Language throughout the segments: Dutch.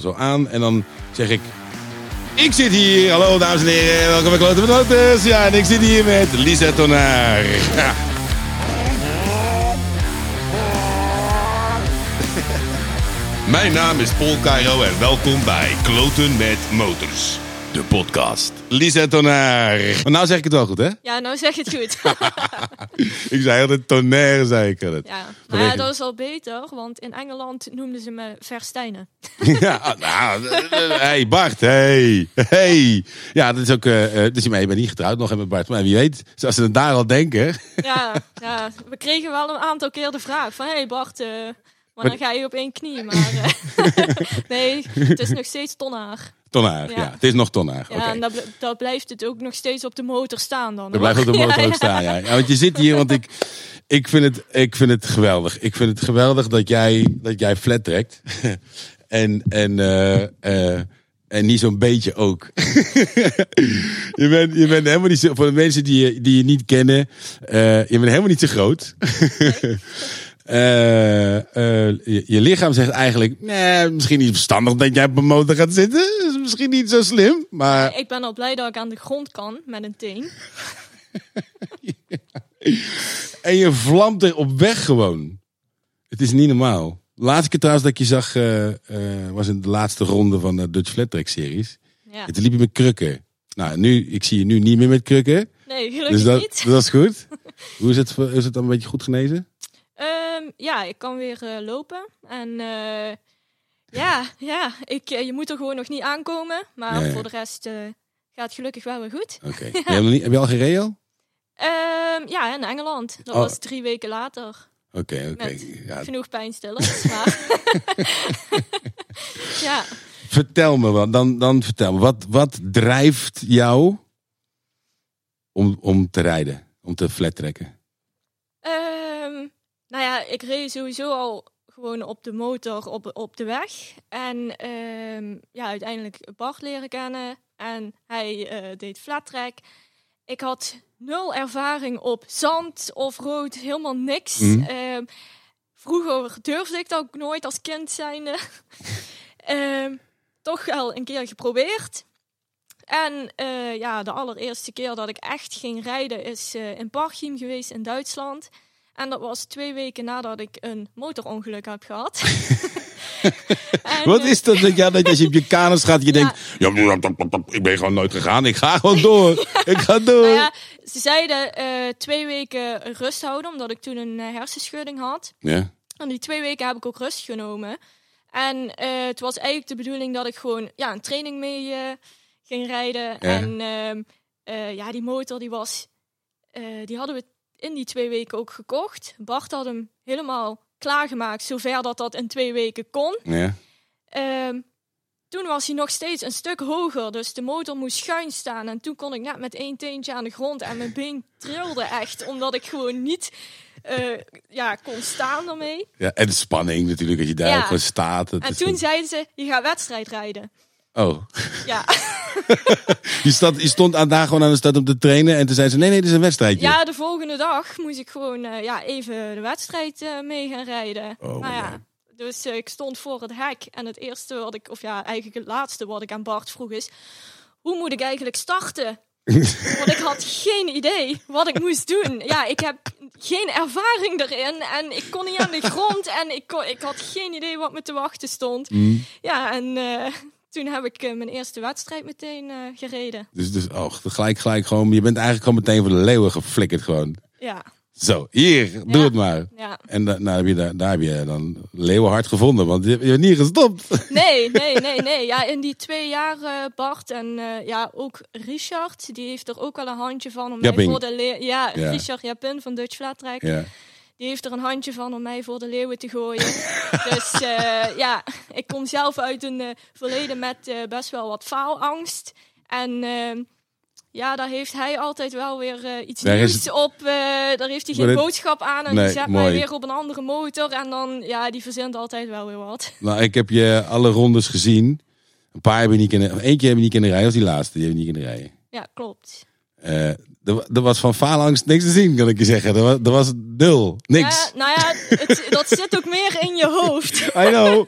zo aan en dan zeg ik... Ik zit hier, hallo dames en heren, welkom bij Kloten met Lotus. Ja, en ik zit hier met Lisa Tonaar. Mijn naam is Paul Cairo en welkom bij Kloten met Motors. De podcast. Lisa Tonaar. Maar nou zeg ik het wel goed, hè? Ja, nou zeg je het goed. Ik zei altijd Tonair, zei ik altijd. ja. Maar ja, dat is al beter, want in Engeland noemden ze me Verstijnen. Ja, nou, eh, eh, hey Bart, hey, hey. Ja, dat is ook, eh, dus je bent niet getrouwd nog met Bart, maar wie weet, zoals ze het daar al denken. Ja, ja, we kregen wel een aantal keer de vraag van... Hé hey Bart, maar dan ga je op één knie. Maar nee, het is nog steeds tonnaar. Tonaar, ja. Ja. Het is nog tonaar. Ja, Oké. en dat, bl- dat blijft het ook nog steeds op de motor staan dan. Er blijft op de motor Ja, ook staan, ja. Want je zit hier, want ik, ik, vind het, ik vind het geweldig. Ik vind het geweldig dat jij, dat jij flat trekt. en, en, eh, eh, en niet zo'n beetje ook. je, bent, je bent helemaal niet zo, voor de mensen die je, die je niet kennen, eh, je bent helemaal niet zo groot. Eh, eh, je, je lichaam zegt eigenlijk, nee, misschien niet verstandig dat jij op een motor gaat zitten. Is misschien niet zo slim, maar... Ik ben al blij dat ik aan de grond kan met een teen. En je vlamt er op weg gewoon. Het is niet normaal. Laatste keer trouwens dat ik je zag, eh, eh, was in de laatste ronde van de Dutch Flat Track series. Ja. En toen liep je met krukken. Nou, nu, ik zie je nu niet meer met krukken. Nee, gelukkig Dus dat, niet. dat is goed. Hoe is het, is het dan een beetje goed genezen? Ehm, ja, ik kan weer eh, lopen. En ja, ja ik, eh, je moet er gewoon nog niet aankomen. Maar voor de rest eh, gaat het gelukkig wel weer goed. Oké. Heb, je heb al gereden? al? Ehm, ja, in Engeland. Dat Oh. was drie weken later. Oké, oké. Ja, Genoeg pijnstillers. Maar ja, vertel me wat. Dan, dan vertel me. Wat, wat drijft jou om, om te rijden? Om te flat trekken? Ehm, nou ja, ik reed sowieso al gewoon op de motor op, op de weg. En ehm, ja, uiteindelijk Bart leren kennen. En hij eh, deed flat track. Ik had nul ervaring op zand of rood, helemaal niks. Mhm. Ehm, vroeger durfde ik dat ook nooit als kind zijnde. Ehm, toch wel een keer geprobeerd. En eh, ja, de allereerste keer dat ik echt ging rijden is eh, in Parchim geweest in Duitsland. En dat was twee weken nadat ik een motorongeluk heb gehad. En, Wat eh, is dat? ja, dat als je op je kanus gaat, je denkt, ja, ik ben gewoon nooit gegaan. Ik ga gewoon door. Ik ga door. Nou ja, ze zeiden eh, twee weken rust houden, omdat ik toen een eh, hersenschudding had. Ja. En die twee weken heb ik ook rust genomen. En eh, het was eigenlijk de bedoeling dat ik gewoon ja, een training mee eh, ging rijden. En ehm, eh, ja, die motor die was, eh, die hadden we in die twee weken ook gekocht. Bart had hem helemaal klaargemaakt, zover dat dat in twee weken kon. Ja. Ehm, toen was hij nog steeds een stuk hoger, dus de motor moest schuin staan. En toen kon ik net met één teentje aan de grond en mijn been trilde echt, omdat ik gewoon niet eh, ja, kon staan ermee. ja. En de spanning natuurlijk, als je daar Ja. ook gewoon staat. En toen een- zeiden ze, je gaat wedstrijd rijden. Oh, Ja, je, stond, je stond aan daar gewoon aan de stad om te trainen. En toen zei ze, nee, nee, dit is een wedstrijdje. ja de volgende dag moest ik gewoon eh, ja, even de wedstrijd eh, mee gaan rijden. Oh, ja. dus eh, ik stond voor het hek. En het eerste wat ik, of ja, eigenlijk het laatste wat ik aan Bart vroeg is... Hoe moet ik eigenlijk starten? Want ik had geen idee wat ik moest doen. Ja, ik heb geen ervaring erin en ik kon niet aan de grond en ik, kon, ik had geen idee wat me te wachten stond. Mm. Ja, en toen heb ik eh, mijn eerste wedstrijd meteen eh, gereden. Dus, dus oh, gelijk, gelijk gewoon, je bent eigenlijk gewoon meteen voor de leeuwen geflikkerd gewoon. Ja, Zo, hier, doe Ja. het maar. ja. En da- nou, heb je daar, daar heb je dan leeuwenhard gevonden, want je, je bent niet gestopt. Nee, nee, nee, nee. Ja, in die twee jaar eh, Bart en ja, ook Richard, die heeft er ook wel een handje van om mij Japping. voor de. Ja, Ja. Richard Japin van Dutch Flat Track. Ja. Die heeft er een handje van om mij voor de leeuwen te gooien. dus eh, ja, ik kom zelf uit een eh, verleden met eh, best wel wat faalangst. En ehm, ja, daar heeft hij altijd wel weer iets Daar nieuws op. daar heeft hij geen dit- boodschap aan. En Nee, die zet mooi. mij weer op een andere motor. En dan, ja, die verzint altijd wel weer wat. Nou, ik heb je alle rondes gezien. Een paar heb je niet kunnen, eentje heb je niet kunnen rijden, of die laatste, die heb je niet kunnen rijden. Ja, klopt. Eh, er, er was van faalangst niks te zien, kan ik je zeggen. Er was, er was nul, niks. Ja, nou ja, het, dat zit ook meer in je hoofd. I know.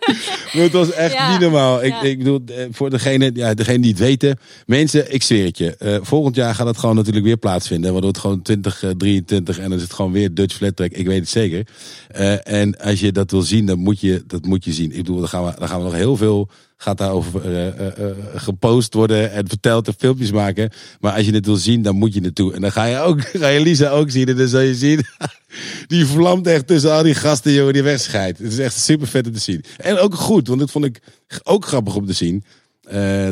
Maar het was echt Ja, niet normaal. Ik, ja. ik bedoel, eh, voor degene, ja, degene die het weten. Mensen, ik zweer het je. eh, volgend jaar gaat het gewoon natuurlijk weer plaatsvinden. Waardoor het gewoon 2023 en dan is het gewoon weer Dutch Flat Track. Ik weet het zeker. Eh, en als je dat wil zien, dan moet je, dat moet je zien. Ik bedoel, dan gaan we, dan gaan we nog heel veel gaat daarover eh, eh, eh, gepost worden en verteld en filmpjes maken. Maar als je het wil zien, dan moet je naartoe. En dan ga je ook, ga je Lisa ook zien. En dan zal je zien, die vlamt echt tussen al die gasten, jongen, die wegscheidt. Het is echt super vet om te zien. En ook goed, want dat vond ik ook grappig om te zien.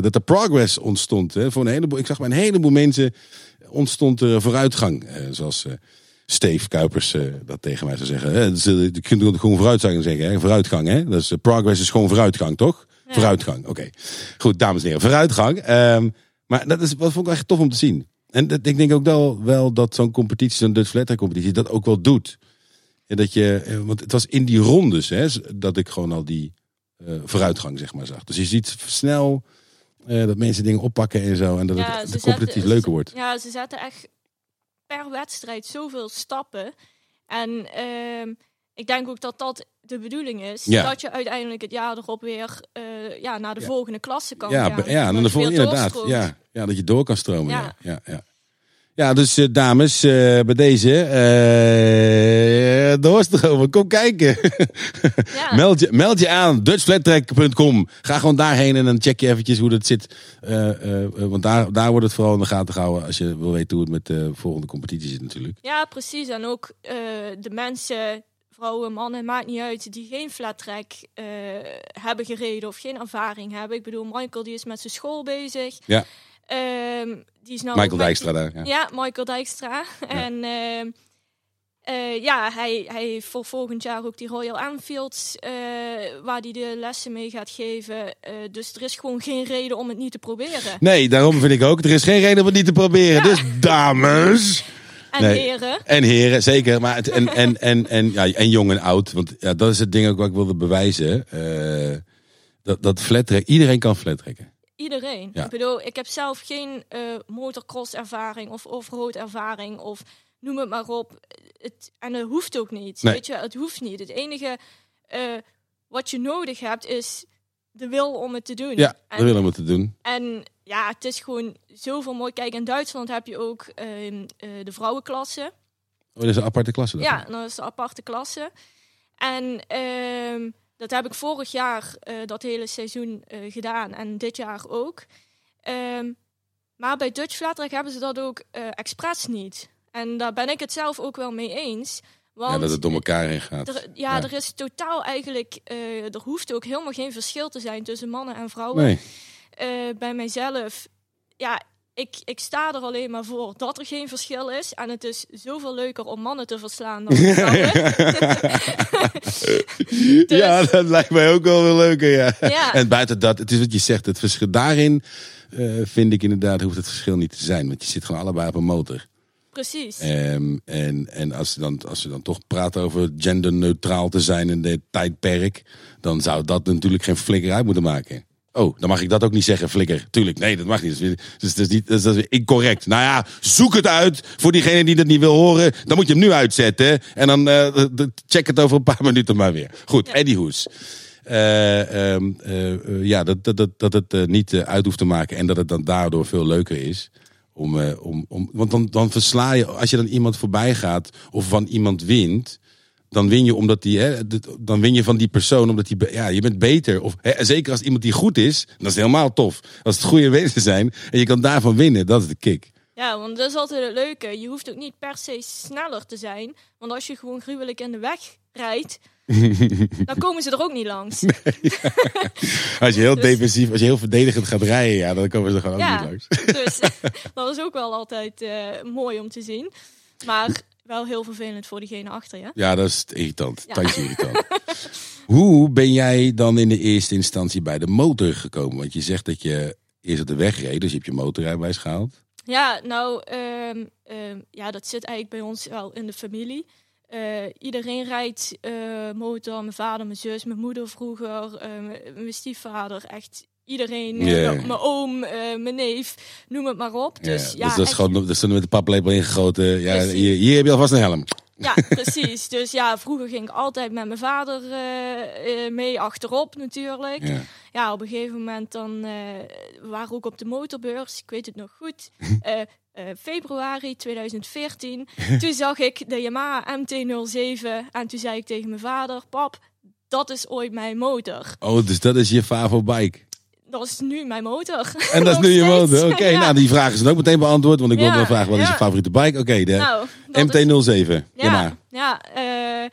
dat er progress ontstond. Hè, een heleboel, ik zag bij een heleboel mensen ontstond er vooruitgang. zoals Steve Kuipers dat tegen mij zou zeggen. Hè. Je kunt gewoon vooruitgang zeggen. Hè. Vooruitgang, hè. Dus eh, progress is gewoon vooruitgang, toch? Vooruitgang, oké. Goed, dames en heren, vooruitgang. Ehm, maar dat, is, dat vond ik echt tof om te zien. En dat, ik denk ook wel, wel dat zo'n competitie, zo'n Dutch Track competitie, dat ook wel doet. En dat je, eh, want het was in die rondes hè, dat ik gewoon al die eh, vooruitgang zeg maar zag. Dus je ziet snel eh, dat mensen dingen oppakken en zo. En dat Ja, het de competitie zetten- leuker wordt. Ja, ze zetten echt per wedstrijd zoveel stappen. En ehm, ik denk ook dat dat de bedoeling is. Ja. Dat je uiteindelijk het jaar erop weer eh, ja, naar de Ja. volgende klasse kan Ja, gaan. ja, Dat dan de volgende inderdaad. Ja, ja, dat je door kan stromen. Ja, Ja. ja, dus eh, dames, eh, bij deze, doorstromen, kom kijken. Ja. meld, je, meld je aan, dutchflattrack.com. Ga gewoon daarheen en dan check je eventjes hoe dat zit. Want daar, daar wordt het vooral in de gaten gehouden als je wil weten hoe het met de volgende competitie zit natuurlijk. Ja, precies. En ook de mensen, vrouwen, mannen, maakt niet uit, die geen flat track eh, hebben gereden of geen ervaring hebben. Ik bedoel, Michael die is met zijn school bezig. Ja. Ehm, die is nou Michael Dijkstra daar. Ja. Ja, Michael Dijkstra. En ehm, eh, ja, hij, hij heeft voor volgend jaar ook die Royal Enfield, eh, waar hij de lessen mee gaat geven. Dus er is gewoon geen reden om het niet te proberen. Nee, daarom vind ik ook. Er is geen reden om het niet te proberen. Ja. Dus dames. En Nee. heren, En heren, zeker. Maar het, en, en, en, en, ja, en jong en oud. Want ja, dat is het ding ook wat ik wilde bewijzen. Eh, dat, dat flattrekken, iedereen kan flattrekken. iedereen. Ja. Ik bedoel, ik heb zelf geen eh motocross ervaring of offroad ervaring of noem het maar op. Het, en het hoeft ook niet. Nee. Weet je, het hoeft niet. Het enige eh, wat je nodig hebt is de wil om het te doen. Ja, En- dat willen we te doen. En ja, het is gewoon zoveel mooi. Kijk, in Duitsland heb je ook ehm, eh, de vrouwenklasse. Oh, dat is een aparte klasse. dan. Ja, dat is de aparte klasse. En ehm, dat heb ik vorig jaar eh, dat hele seizoen eh, gedaan. En dit jaar ook. Ehm, maar bij Dutch Flat Track hebben ze dat ook expres niet. En daar ben ik het zelf ook wel mee eens. Want Ja, dat het door elkaar heen gaat. er, ja, Ja. er is totaal eigenlijk... er hoeft ook helemaal geen verschil te zijn tussen mannen en vrouwen Nee. Eh, bij mijzelf, ja, ik, ik sta er alleen maar voor dat er geen verschil is. En het is zoveel leuker om mannen te verslaan dan vrouwen. Dus- Ja, dat lijkt mij ook wel weer leuker, ja. Ja. En buiten dat, het is wat je zegt, het verschil daarin eh, vind ik inderdaad, hoeft het verschil niet te zijn. Want je zit gewoon allebei op een motor. Precies. Ehm, en en als, ze dan, als ze dan toch praten over genderneutraal te zijn in dit tijdperk, dan zou dat natuurlijk geen flikker uit moeten maken. Oh, dan mag ik dat ook niet zeggen, flikker. Tuurlijk, nee, dat mag niet. Dat is, weer- dus, dat is, niet, dat is, dat is weer incorrect. Nou ja, zoek het uit voor diegene die dat niet wil horen. Dan moet je hem nu uitzetten. En dan eh, check het over een paar minuten maar weer. Goed, Ja. Eddie Hoes. Eh, ehm, eh, ja, dat, dat, dat, dat het niet uit hoeft te maken. En dat het dan daardoor veel leuker is. Om, om, om, want dan, dan versla je, als je dan iemand voorbij gaat of van iemand wint, dan win je omdat die, hè, dan win je van die persoon omdat die, ja, je bent beter. Of hè, zeker als iemand die goed is, dat is helemaal tof. Als het goede mensen zijn en je kan daarvan winnen, dat is de kick. Ja, want dat is altijd het leuke. Je hoeft ook niet per se sneller te zijn. Want als je gewoon gruwelijk in de weg rijdt, dan komen ze er ook niet langs. Als je heel Dus- defensief, als je heel verdedigend gaat rijden, ja, dan komen ze er gewoon ook niet langs. Dus dat is ook wel altijd eh, mooi om te zien. Maar wel heel vervelend voor diegene achter je. Ja, dat is irritant. Ja. Tandje irritant. Hoe ben jij dan in de eerste instantie bij de motor gekomen? Want je zegt dat je eerst op de weg reed, dus je hebt je motorrijbewijs gehaald. Ja, nou, ehm, ehm, ja, dat zit eigenlijk bij ons wel in de familie. Eh, iedereen rijdt eh, motor. Mijn vader, mijn zus, mijn moeder vroeger, eh, mijn stiefvader. Echt iedereen, eh, mijn oom, eh, mijn neef, noem het maar op. Dus ja, ja, dus dat is gewoon dat is met de paplepel ingegoten. Ja, hier, hier heb je alvast een helm. Ja, precies. Dus ja, vroeger ging ik altijd met mijn vader eh, mee achterop natuurlijk. Ja. Ja, op een gegeven moment dan, eh, we waren ook op de motorbeurs, ik weet het nog goed. Februari 2014. toen zag ik de Yamaha MT-07 en toen zei ik tegen mijn vader, pap, dat is ooit mijn motor. Oh, dus dat is je Favo bike. Dat is nu mijn motor. En dat is nu je motor. Oké, Ja. nou die vraag is dan ook meteen beantwoord. Want ik wilde Ja, wel vragen, wat is je favoriete bike? Oké, de Nou, dat is- MT-07. Ja, Ja, eh,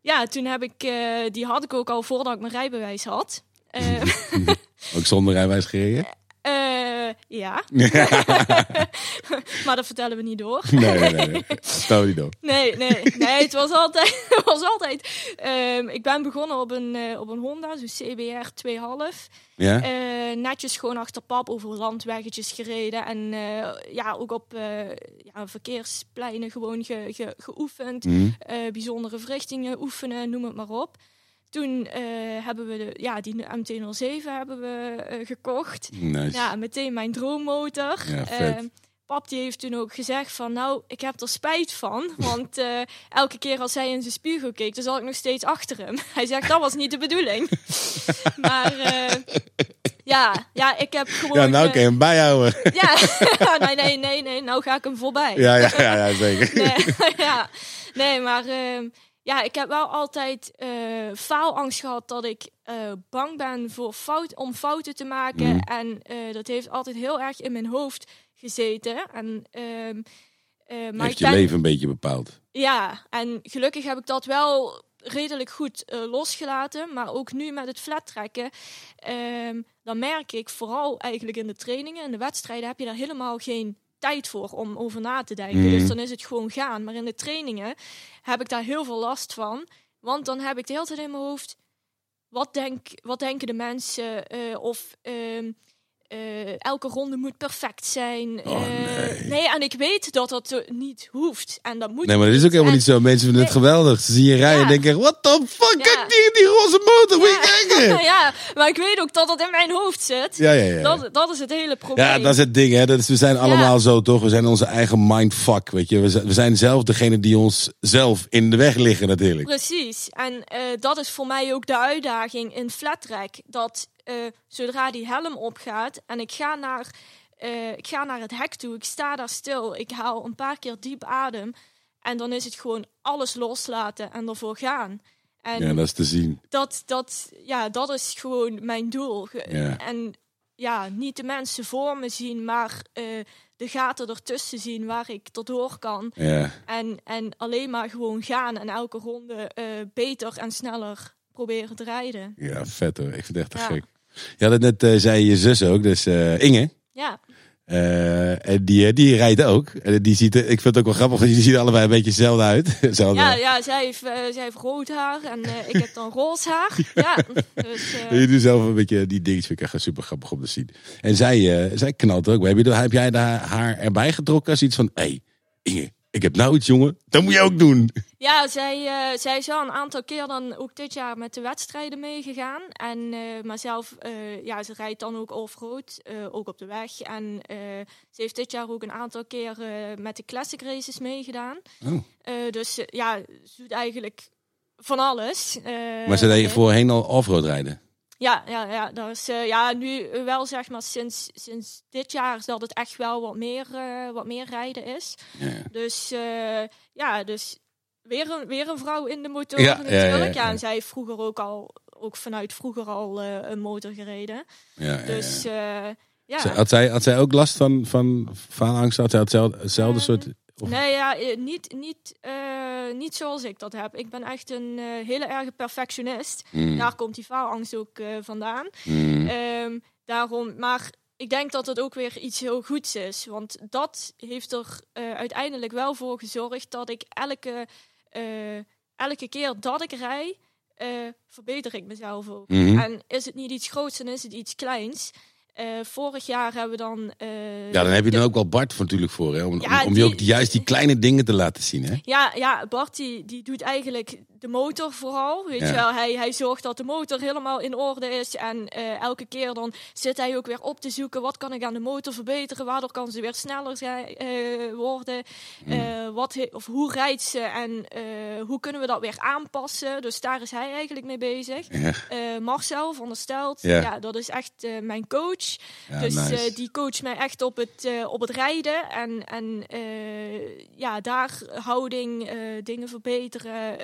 ja, toen heb ik, eh, die had ik ook al voordat ik mijn rijbewijs had. Eh, Ook zonder rijwijs gereden? Eh, ja, maar dat vertellen we niet door. Nee, nee, nee. nee. Stel niet door. Nee, nee, nee, het was altijd, het was altijd. ehm, ik ben begonnen op een, eh, op een Honda, zo'n CBR 2.5. Ja? Eh, netjes gewoon achter pap over landweggetjes gereden. En ja, ook op ja, verkeerspleinen gewoon ge, ge- geoefend. Hm. eh, bijzondere verrichtingen oefenen, noem het maar op. Toen eh, hebben we de, ja, die MT-07 hebben we eh, gekocht. Nice. Ja, meteen mijn droommotor. Ja, vet. Eh, pap die heeft toen ook gezegd van, nou, ik heb er spijt van. Want eh, elke keer als hij in zijn spiegel keek, dan zat ik nog steeds achter hem. Hij zegt, dat was niet de bedoeling. maar ja, ja, ik heb gewoon... Ja, nou kun je hem bijhouden. ja, nee, nee, nee, nee, nou ga ik hem voorbij. Ja, ja, ja, ja zeker. Nee, ja. nee maar ehm, ja, ik heb wel altijd eh, faalangst gehad dat ik eh, bang ben voor fout, om fouten te maken. Mhm. En eh, dat heeft altijd heel erg in mijn hoofd gezeten. En, ehm, eh, maar Heeft je ben, leven een beetje bepaald. Ja, en gelukkig heb ik dat wel redelijk goed losgelaten. Maar ook nu met het flat trekken, ehm, dan merk ik vooral eigenlijk in de trainingen en de wedstrijden heb je daar helemaal geen tijd voor om over na te denken. Mhm. Dus dan is het gewoon gaan. Maar in de trainingen heb ik daar heel veel last van. Want dan heb ik de hele tijd in mijn hoofd, wat, denk, wat denken de mensen? eh, of ehm, eh, elke ronde moet perfect zijn. Oh, Eh, nee. en ik weet dat dat niet hoeft. En dat moet Nee, maar dat is ook helemaal En- niet zo. Mensen vinden het geweldig. Ze zien je rijden en denken, what the fuck, Ja. kijk die, die roze motor, moet je kijken. ja, maar ik weet ook dat dat in mijn hoofd zit. Ja, ja, ja. Dat, dat is het hele probleem. Ja, dat is het ding, hè. Dat is, we zijn allemaal zo, toch? We zijn onze eigen mindfuck, weet je. We zijn, we zijn zelf degene die ons zelf in de weg liggen, natuurlijk. Precies. En eh, dat is voor mij ook de uitdaging in flat track. Dat eh, zodra die helm opgaat en ik ga, naar, eh, ik ga naar het hek toe, ik sta daar stil, ik haal een paar keer diep adem. En dan is het gewoon alles loslaten en ervoor gaan. En Ja, dat is te zien. dat, dat, ja, dat is gewoon mijn doel. Ja. En ja, niet de mensen voor me zien, maar eh, de gaten ertussen zien waar ik tot door kan. Ja. En, en alleen maar gewoon gaan en elke ronde beter en sneller proberen te rijden. ja, vet hoor. Ik vind het echt te Ja. gek. Je had het net, eh, zei je zus ook, dus eh, Inge. Ja, Eh, en die, die rijdt ook. En die ziet, ik vind het ook wel grappig, want die zien er allebei een beetje hetzelfde uit. Ja, ja zij, heeft, zij heeft rood haar en ik heb dan roze haar. Ja, dus, Je doet zelf een beetje die dingetjes, vind ik echt super grappig om te zien. En zij, zij knalt ook. Heb, je, heb jij daar haar erbij getrokken als iets van, hé, hey, Inge, ik heb nou iets, jongen. Dat moet je ook doen. Ja, zij, eh, zij is wel een aantal keer dan ook dit jaar met de wedstrijden meegegaan. En, eh, maar zelf, eh, ja, ze rijdt dan ook off-road, eh, ook op de weg. En eh, ze heeft dit jaar ook een aantal keer eh, met de classic races meegedaan. Oh. Eh, dus ja, ze doet eigenlijk van alles. Eh, Maar ze deed je voorheen al offroad rijden. Ja, ja, ja, is, eh, ja, nu wel zeg maar sinds, sinds dit jaar is dat het echt wel wat meer, eh, wat meer rijden is. Ja. Dus eh, ja, dus weer een, weer een vrouw in de motor Ja, natuurlijk. ja, Ja, en zij heeft vroeger ook al, ook vanuit vroeger al een motor gereden. Ja, Dus ja. Had, zij, had zij ook last van, van faalangst? Had zij hetzelfde, hetzelfde Eh, soort... of- Nee, ja, niet, niet, eh, niet zoals ik dat heb. Ik ben echt een eh, hele erge perfectionist. Mm, Daar komt die faalangst ook eh, vandaan. mm, Ehm, daarom, maar ik denk dat het ook weer iets heel goeds is. Want dat heeft er uiteindelijk wel voor gezorgd dat ik elke, elke keer dat ik rij, verbeter ik mezelf ook. mhm. En is het niet iets groots, dan is het iets kleins. Eh, vorig jaar hebben we dan. eh, Ja, dan heb je de- dan ook wel Bart voor natuurlijk voor. Hè? Om, Ja, om, om je ook juist die kleine dingen te laten zien. Hè? Ja, ja Bart die, die doet eigenlijk de motor vooral. Weet Ja. je wel, hij, hij zorgt dat de motor helemaal in orde is. En eh, elke keer dan zit hij ook weer op te zoeken. Wat kan ik aan de motor verbeteren? Waardoor kan ze weer sneller zijn, eh, worden? Eh, wat, of hoe rijdt ze? En hoe kunnen we dat weer aanpassen? Dus daar is hij eigenlijk mee bezig. Ja, Marcel van der Stelt, Ja. ja. dat is echt mijn coach. dus nice. die coacht mij echt op het, op het rijden. En, en ja, daar houding, dingen verbeteren.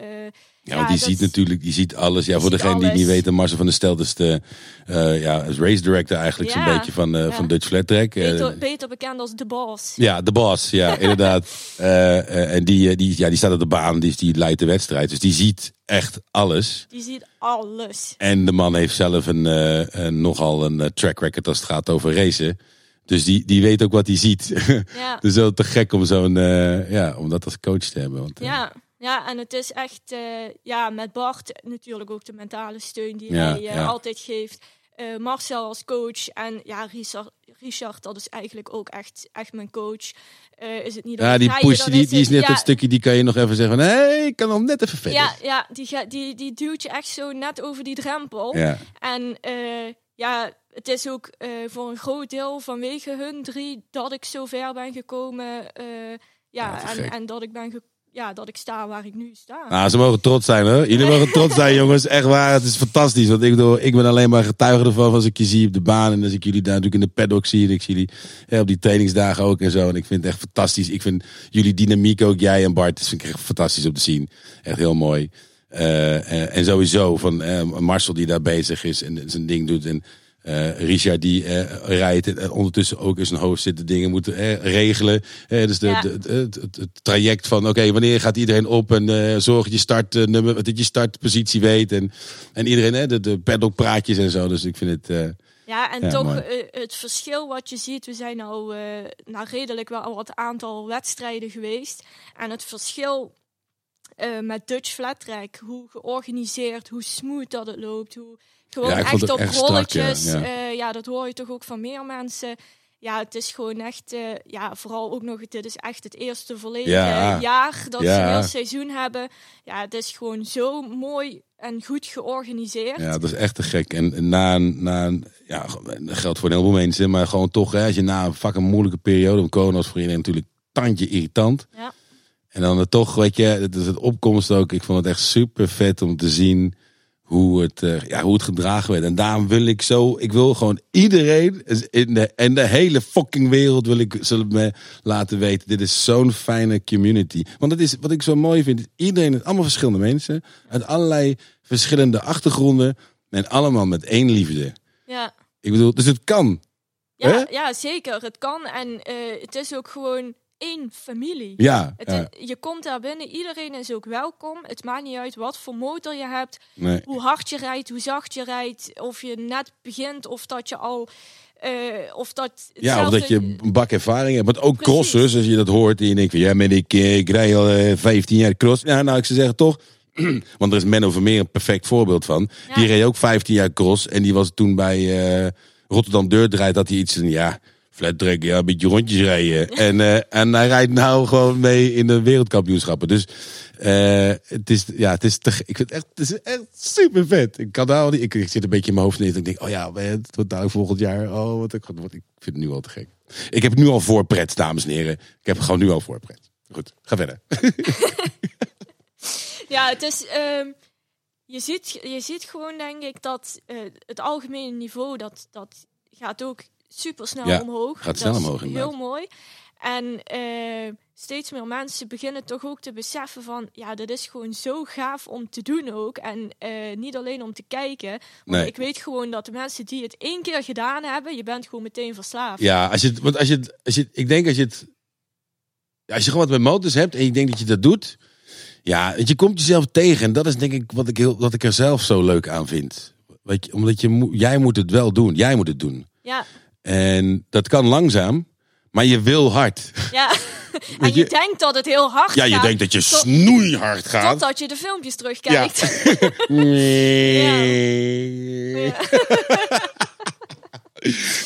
Ja, want die dat- ziet natuurlijk, die ziet alles. Ja, Die voor degene die het niet weten, Marcel van der Stel is de eh, ja, is race director eigenlijk zo'n beetje van, eh, ja. van Dutch Flat Track. Eh, beter, beter bekend als de boss. ja, de boss, ja, inderdaad. En die, die, ja, die staat op de baan, die, die leidt de wedstrijd. Dus die ziet echt alles. Die ziet alles. En de man heeft zelf een, een nogal een track record als het gaat over racen. Dus die, die weet ook wat hij ziet. Ja. dus wel te gek om zo'n, ja, om dat als coach te hebben. Want, Ja, ja, en het is echt, eh, ja, met Bart natuurlijk ook de mentale steun die Ja, hij eh, ja. altijd geeft. Eh, Marcel als coach en ja, Richard, Richard, dat is eigenlijk ook echt, echt mijn coach. Is het niet Ja, die push, die, die is net ja, dat stukje, die kan je nog even zeggen hé, hey, ik kan nog net even verder. Ja, ja die, die, die duwt je echt zo net over die drempel. ja. En ja, het is ook voor een groot deel vanwege hun drie dat ik zo ver ben gekomen. Ja, ja, en, en dat ik ben ge- ja, dat ik sta waar ik nu sta. Nou, ze mogen trots zijn hoor. Jullie mogen trots zijn jongens. Echt waar, het is fantastisch. Want ik, bedoel, ik ben alleen maar getuige ervan als ik je zie op de baan. En als ik jullie daar natuurlijk in de paddock zie. En ik zie jullie ja, op die trainingsdagen ook en zo. En ik vind het echt fantastisch. Ik vind jullie dynamiek ook, jij en Bart. Dat vind ik echt fantastisch om te zien. Echt heel mooi. Eh, eh, en sowieso van eh, Marcel die daar bezig is en zijn ding doet. En eh, Richard die eh, rijdt en eh, ondertussen ook in zijn hoofd zit de dingen moeten regelen. Dus de, Ja. de, de- het, traject van oké, wanneer gaat iedereen op en zorg dat je startnummer, dat je startpositie weet en, en iedereen de, de paddock praatjes en zo. Dus ik vind het Ja, en Ja, toch het verschil wat je ziet, we zijn nou, eh nou redelijk wel al wat aantal wedstrijden geweest. En het verschil met Dutch Flat Track, hoe georganiseerd, hoe smooth dat het loopt, hoe gewoon Ja, echt op echt strak, ja, rolletjes. ja. eh, ja, dat hoor je toch ook van meer mensen. Ja, het is gewoon echt, eh, ja, vooral ook nog, dit is echt het eerste volledige Ja. jaar dat ze een heel seizoen hebben. Ja, het is gewoon zo mooi en goed georganiseerd. ja, dat is echt te gek. En na een, na een ja, dat geldt voor een heleboel mensen, maar gewoon toch, hè, als je na een fucking moeilijke periode, want corona was voor iedereen natuurlijk tandje irritant. Ja. En dan toch, weet je, het is het opkomst ook. Ik vond het echt super vet om te zien hoe het, eh, ja, hoe het gedragen werd. En daarom wil ik zo, ik wil gewoon iedereen in de, in de hele fucking wereld wil ik zullen me laten weten. Dit is zo'n fijne community. Want het is, wat ik zo mooi vind, is iedereen, is allemaal verschillende mensen. Uit allerlei verschillende achtergronden. En allemaal met één liefde. ja. Ik bedoel, dus het kan. Ja, ja, zeker. Het kan. En eh, het is ook gewoon één familie. Ja, Het ja, is- je komt daar binnen, iedereen is ook welkom. Het maakt niet uit wat voor motor je hebt, nee. hoe hard je rijdt, hoe zacht je rijdt, of je net begint of dat je al. eh, of dat Ja, of dat je een bak ervaring hebt. Want ook Precies. crossers, als je dat hoort en je denkt van ja, maar ik, eh, ik rij al eh, 15 jaar cross. Ja, nou, ik zou zeggen toch. Want er is Menno Vermeer een perfect voorbeeld van. Ja. Die reed ook 15 jaar cross. En die was toen bij eh, Rotterdam Deurdraait. Dat hij iets ja, flat track, ja, een beetje rondjes rijden. en, eh, en hij rijdt nou gewoon mee in de wereldkampioenschappen. Dus eh, het is, ja, het is te, ik vind het echt, het is echt super vet. Ik kan daar al niet, ik, ik zit een beetje in mijn hoofd neer. Ik denk, oh ja, het wordt nou volgend jaar. Oh, wat ik, wat, ik vind het nu al te gek. Ik heb nu al voorpret, dames en heren. Ik heb gewoon nu al voorpret. Goed, ga verder. Ja, het is. ehm, je, ziet, je ziet gewoon, denk ik, dat eh, het algemene niveau dat, dat gaat ook super snel Ja, omhoog. gaat Dat snel is omhoog, Heel inderdaad. mooi. En eh, steeds meer mensen beginnen toch ook te beseffen van, ja, dit is gewoon zo gaaf om te doen ook. En eh, niet alleen om te kijken. Want Nee. ik weet gewoon dat de mensen die het één keer gedaan hebben, je bent gewoon meteen verslaafd. Ja, als je het, want als je het, als je, het- ik denk als je het, als je gewoon wat met motors hebt en je denkt dat je dat doet, ja, je komt jezelf tegen en dat is denk ik wat ik heel, wat ik er zelf zo leuk aan vind. Weet je, omdat je, moet- jij moet het wel doen, jij moet het doen. Ja, En dat kan langzaam, maar je wil hard. ja. en je, je- denkt dat het heel hard Ja, je gaat. denkt dat je snoeihard gaat. Totdat je de filmpjes terugkijkt. Nee.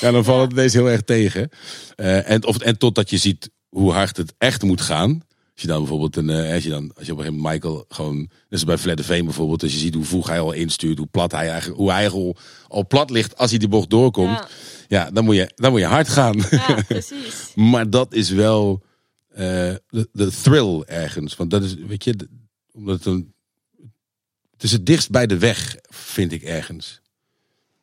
Ja, dan valt het ineens heel erg tegen. Eh, en, of, en totdat je ziet hoe hard het echt moet gaan. Als je dan bijvoorbeeld een, eh, als je dan, als je op een gegeven moment Michael gewoon, als bij Flat Veen bijvoorbeeld, als je ziet hoe vroeg hij al instuurt, hoe plat hij eigenlijk, hoe hij eigenlijk al, al plat ligt als hij die bocht doorkomt. Ja. Ja, dan moet je, dan moet je hard gaan. Ja, precies. maar dat is wel eh, de, de thrill ergens. Want dat is, weet je, omdat het een, het is het dichtst bij de weg, vind ik ergens.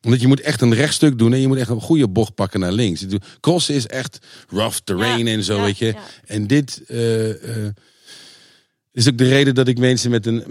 Omdat je moet echt een rechtstuk doen en je moet echt een goede bocht pakken naar links. Crossen is echt rough terrain Ja, en zo, ja, weet je. En dit eh, eh, is ook de reden dat ik mensen met een,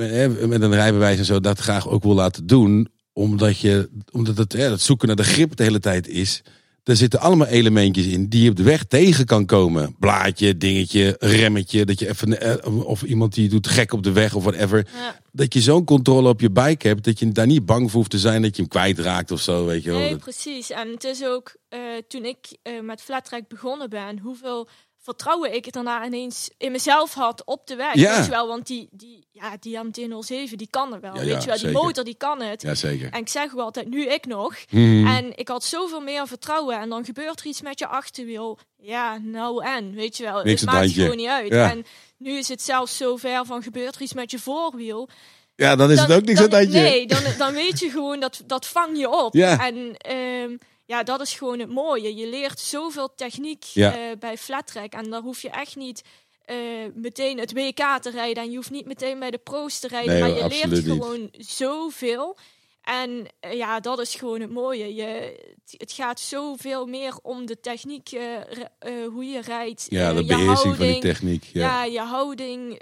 met een rijbewijs en zo dat graag ook wil laten doen. Omdat, je, omdat het, hè, dat zoeken naar de grip de hele tijd is. Er zitten allemaal elementjes in die je op de weg tegen kan komen. Blaadje, dingetje, remmetje. Dat je even, eh, of iemand die doet gek op de weg of whatever. Ja. Dat je zo'n controle op je bike hebt. Dat je daar niet bang voor hoeft te zijn dat je hem kwijtraakt of zo. Weet je wel. Nee, precies. En het is ook eh, toen ik eh, met flattrack begonnen ben, hoeveel vertrouwen ik daarna ineens in mezelf had op de weg. Ja. Weet je wel, want die, die, ja, die MT-07, die kan er wel. Ja, weet ja, je wel, die zeker. motor die kan het. Jazeker. En ik zeg ook altijd, nu ik nog. Mhm. En ik had zoveel meer vertrouwen. En dan gebeurt er iets met je achterwiel. Ja, nou en, weet je wel. Niks het het maakt gewoon niet uit. Ja. En nu is het zelfs zover van, gebeurt er iets met je voorwiel. Ja, dan is het ook niks aan dan, het handje. Nee, dan, dan weet je gewoon dat dat vang je op. Ja. En ehm, ja, dat is gewoon het mooie. Je leert zoveel techniek Ja. eh, bij flattrack. En daar hoef je echt niet eh, meteen het WK te rijden. En je hoeft niet meteen bij de pro's te rijden. Nee, maar je leert niet. gewoon zoveel. En eh, ja, dat is gewoon het mooie. Je, het, gaat zoveel meer om de techniek, eh, eh, hoe je rijdt. Ja, de beheersing van die houding. techniek. Ja. Ja, je houding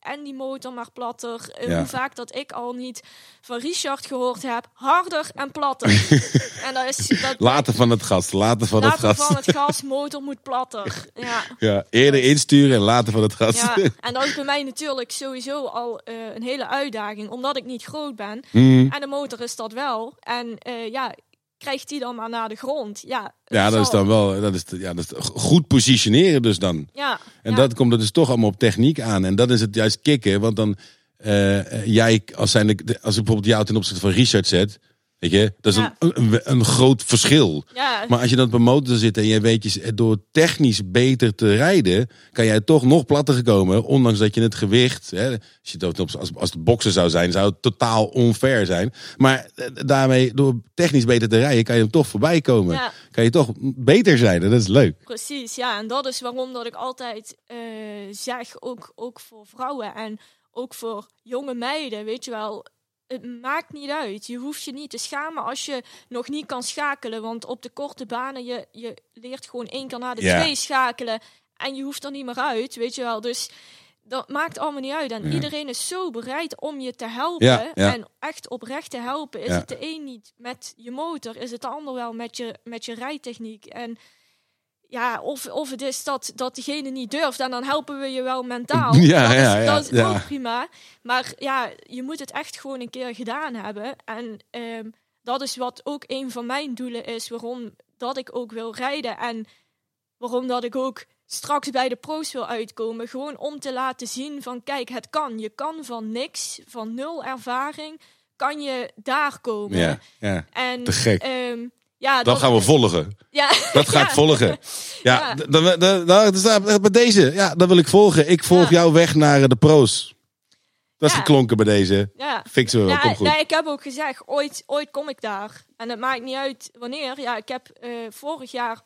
en die motor maar platter. Ja. Hoe vaak dat ik al niet van Richard gehoord heb. Harder en platter. en dat is dat Later van het gas, later van het later gas. van het gas, motor moet platter. Ja. Ja, eerder insturen en later van het gas. ja, en dat is bij mij natuurlijk sowieso al een hele uitdaging, omdat ik niet groot ben. En de motor is dat wel. En eh, ja, krijgt die dan maar naar de grond? Ja, Ja, dat is dan wel dat is, ja, dat is goed positioneren dus dan. Ja, En ja. dat komt er dus toch allemaal op techniek aan. En dat is het juist kicken, want dan eh, jij, als, zijn de, als ik bijvoorbeeld jou ten opzichte van Richard zet, weet je, dat is Ja. een, een, een groot verschil. ja, Maar als je dan op een motor zit en je weet je door technisch beter te rijden, kan jij toch nog platter gekomen, ondanks dat je het gewicht, hè, als, je het op- als, als het boksen zou zijn, zou het totaal onfair zijn. Maar eh, daarmee, door technisch beter te rijden, kan je hem toch voorbij komen. Ja. Kan je toch beter zijn. En dat is leuk. Precies, ja. En dat is waarom dat ik altijd eh, zeg, ook, ook voor vrouwen en ook voor jonge meiden, weet je wel. Het maakt niet uit. Je hoeft je niet te schamen als je nog niet kan schakelen. Want op de korte banen, je, je leert gewoon één keer naar de Ja. twee schakelen. En je hoeft er niet meer uit, weet je wel. Dus dat maakt allemaal niet uit. En Ja. iedereen is zo bereid om je te helpen. Ja, ja. En echt oprecht te helpen. Is het de een niet met je motor, is het de ander wel met je, met je rijtechniek. En ja, of, of het is dat, dat degene niet durft en dan helpen we je wel mentaal. Ja, dat is, ja, ja, dat is ja. ook prima. Maar ja, je moet het echt gewoon een keer gedaan hebben. En ehm, dat is wat ook een van mijn doelen is, waarom dat ik ook wil rijden. En waarom dat ik ook straks bij de pro's wil uitkomen. Gewoon om te laten zien van, kijk, het kan. Je kan van niks, van nul ervaring, kan je daar komen. Ja, ja. En, Te gek. ehm, ja, Dat gaan we volgen. Ja, Dat ga ik Ja. volgen. Ja, Ja. dan, dan, dan, dan staat bij deze. Ja, dat wil ik volgen. Ik volg Ja. jouw weg naar eh, de pro's. Dat is geklonken bij deze. ja. Fixen we wel, goed. nee, ik heb ook gezegd, ooit, ooit kom ik daar. En het maakt niet uit wanneer. Ja, ik heb eh, vorig jaar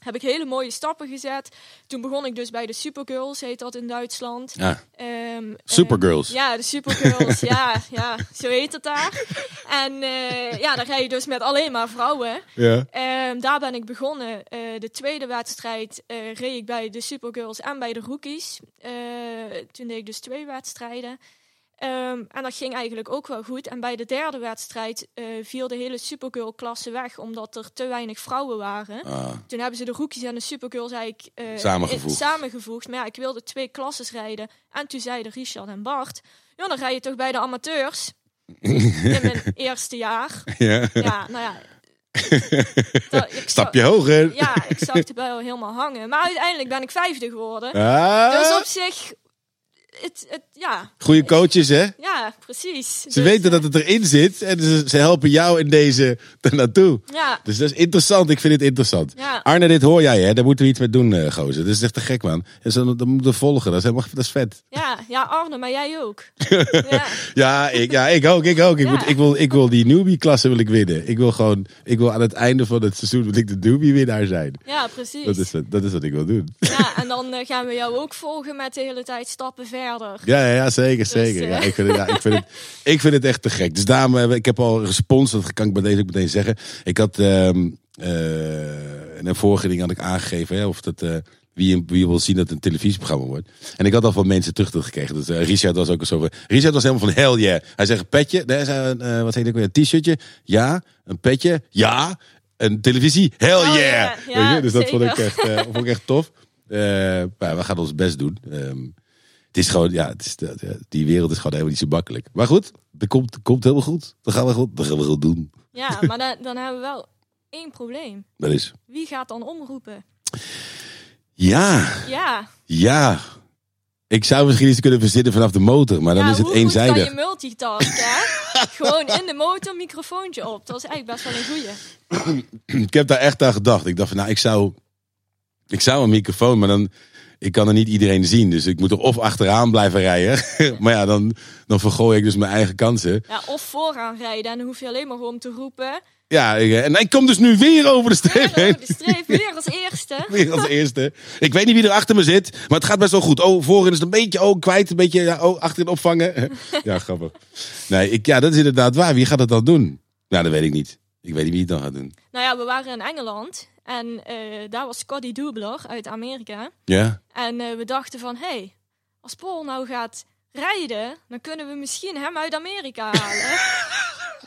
heb ik hele mooie stappen gezet. Toen begon ik dus bij de Supergirls, heet dat in Duitsland. Ja, Ehm, Supergirls. ja, de Supergirls. ja, ja, zo heet het daar. En eh, ja, daar rij je dus met alleen maar vrouwen. Ja. Ehm, daar ben ik begonnen. Eh, de tweede wedstrijd eh, reed ik bij de Supergirls en bij de Rookies. Toen deed ik dus twee wedstrijden. Ehm, en dat ging eigenlijk ook wel goed. En bij de derde wedstrijd eh, viel de hele Supergirl-klasse weg, omdat er te weinig vrouwen waren. Ah, Toen hebben ze de Rookies en de Supergirls eigenlijk eh, Samengevoegd. samengevoegd. Maar ja, ik wilde twee klasses rijden. En toen zeiden Richard en Bart, ja, dan rij je toch bij de amateurs. in mijn eerste jaar. ja. Ja, nou ja. dat- ik Stapje hoger. ja, ik zag de bui helemaal hangen. Maar uiteindelijk ben ik vijfde geworden. Ah. Dus op zich, het, het, ja. Goede coaches, hè? Ja, precies. Ze weten dat het erin zit en ze, ze helpen jou in deze naartoe. Ja, Dus dat is interessant. Ik vind het interessant. Ja. Arne, dit hoor jij, hè? Daar moeten we iets mee doen, eh gozer. Dat is echt te gek, man. En zo, dat moeten we volgen. Dat is, helemaal, dat is vet. ja, ja, Arne, maar jij ook. ja. Ja, ik, ja, ik ook, ik ook. Ik, moet, ik, wil, ik wil die newbie-klasse wil ik winnen. Ik wil gewoon, ik wil aan het einde van het seizoen wil ik de newbie-winnaar zijn. ja, precies. Dat is, wat- dat is wat ik wil doen. Ja, en dan eh, gaan we jou ook volgen met de hele tijd stappen verder. Ja, ja, ja zeker, zeker. eh, Ja, ik, vind het, ja, ik, vind het, ik vind het echt te gek. Dus daarom, eh, ik heb al respons, dat kan ik bij deze ook meteen zeggen. Ik had, ehm eh, in een vorige ding had ik aangegeven, hè, of dat, eh, wie, wie wil zien dat het een televisieprogramma wordt. En ik had al van mensen terug gekregen. Dus eh, Richard was ook zo van, Richard was helemaal van hell yeah. Hij zegt een petje, nee, zei, eh, wat zei ik weer, een t-shirtje? Ja. Een petje? Ja. Een televisie? Hell Hell yeah. Ja? Dus dat vond ik zeker. echt, eh, vond ik echt tof. Eh, maar we gaan ons best doen. Ehm, het is gewoon, ja, het is, die wereld is gewoon helemaal niet zo makkelijk. Maar goed, dat komt, komt helemaal goed. Dat gaan we goed, dat gaan we goed doen. Ja, maar dan, dan hebben we wel één probleem. Dat is. Wie gaat dan omroepen? Ja, Ja, ja. Ik zou misschien iets kunnen verzinnen vanaf de motor, maar dan ja is het hoe eenzijdig. kan je multitask, hè? Gewoon in de motor microfoontje op. Dat is eigenlijk best wel een goeie. Ik heb daar echt aan gedacht. Ik dacht van, nou, ik zou, ik zou een microfoon, maar dan, ik kan er niet iedereen zien. Dus ik moet er of achteraan blijven rijden. maar ja, dan, dan vergooi ik dus mijn eigen kansen. Ja, of vooraan rijden en dan hoef je alleen maar gewoon te roepen. Ja, ik, en ik kom dus nu weer over de streep heen. de streep weer als eerste. Weer als eerste. Ik weet niet wie er achter me zit, maar het gaat best wel goed. Oh, voorin is het een beetje oh, kwijt. Een beetje ja, oh, achterin opvangen. ja, grappig. Nee, ik, ja, dat is inderdaad waar. Wie gaat het dan doen? Nou, dat weet ik niet. Ik weet niet wie het dan gaat doen. Nou ja, we waren in Engeland en eh, daar was Scotty Dubler uit Amerika. Ja? En eh, we dachten van, hé, hey, als Paul nou gaat rijden, dan kunnen we misschien hem uit Amerika halen.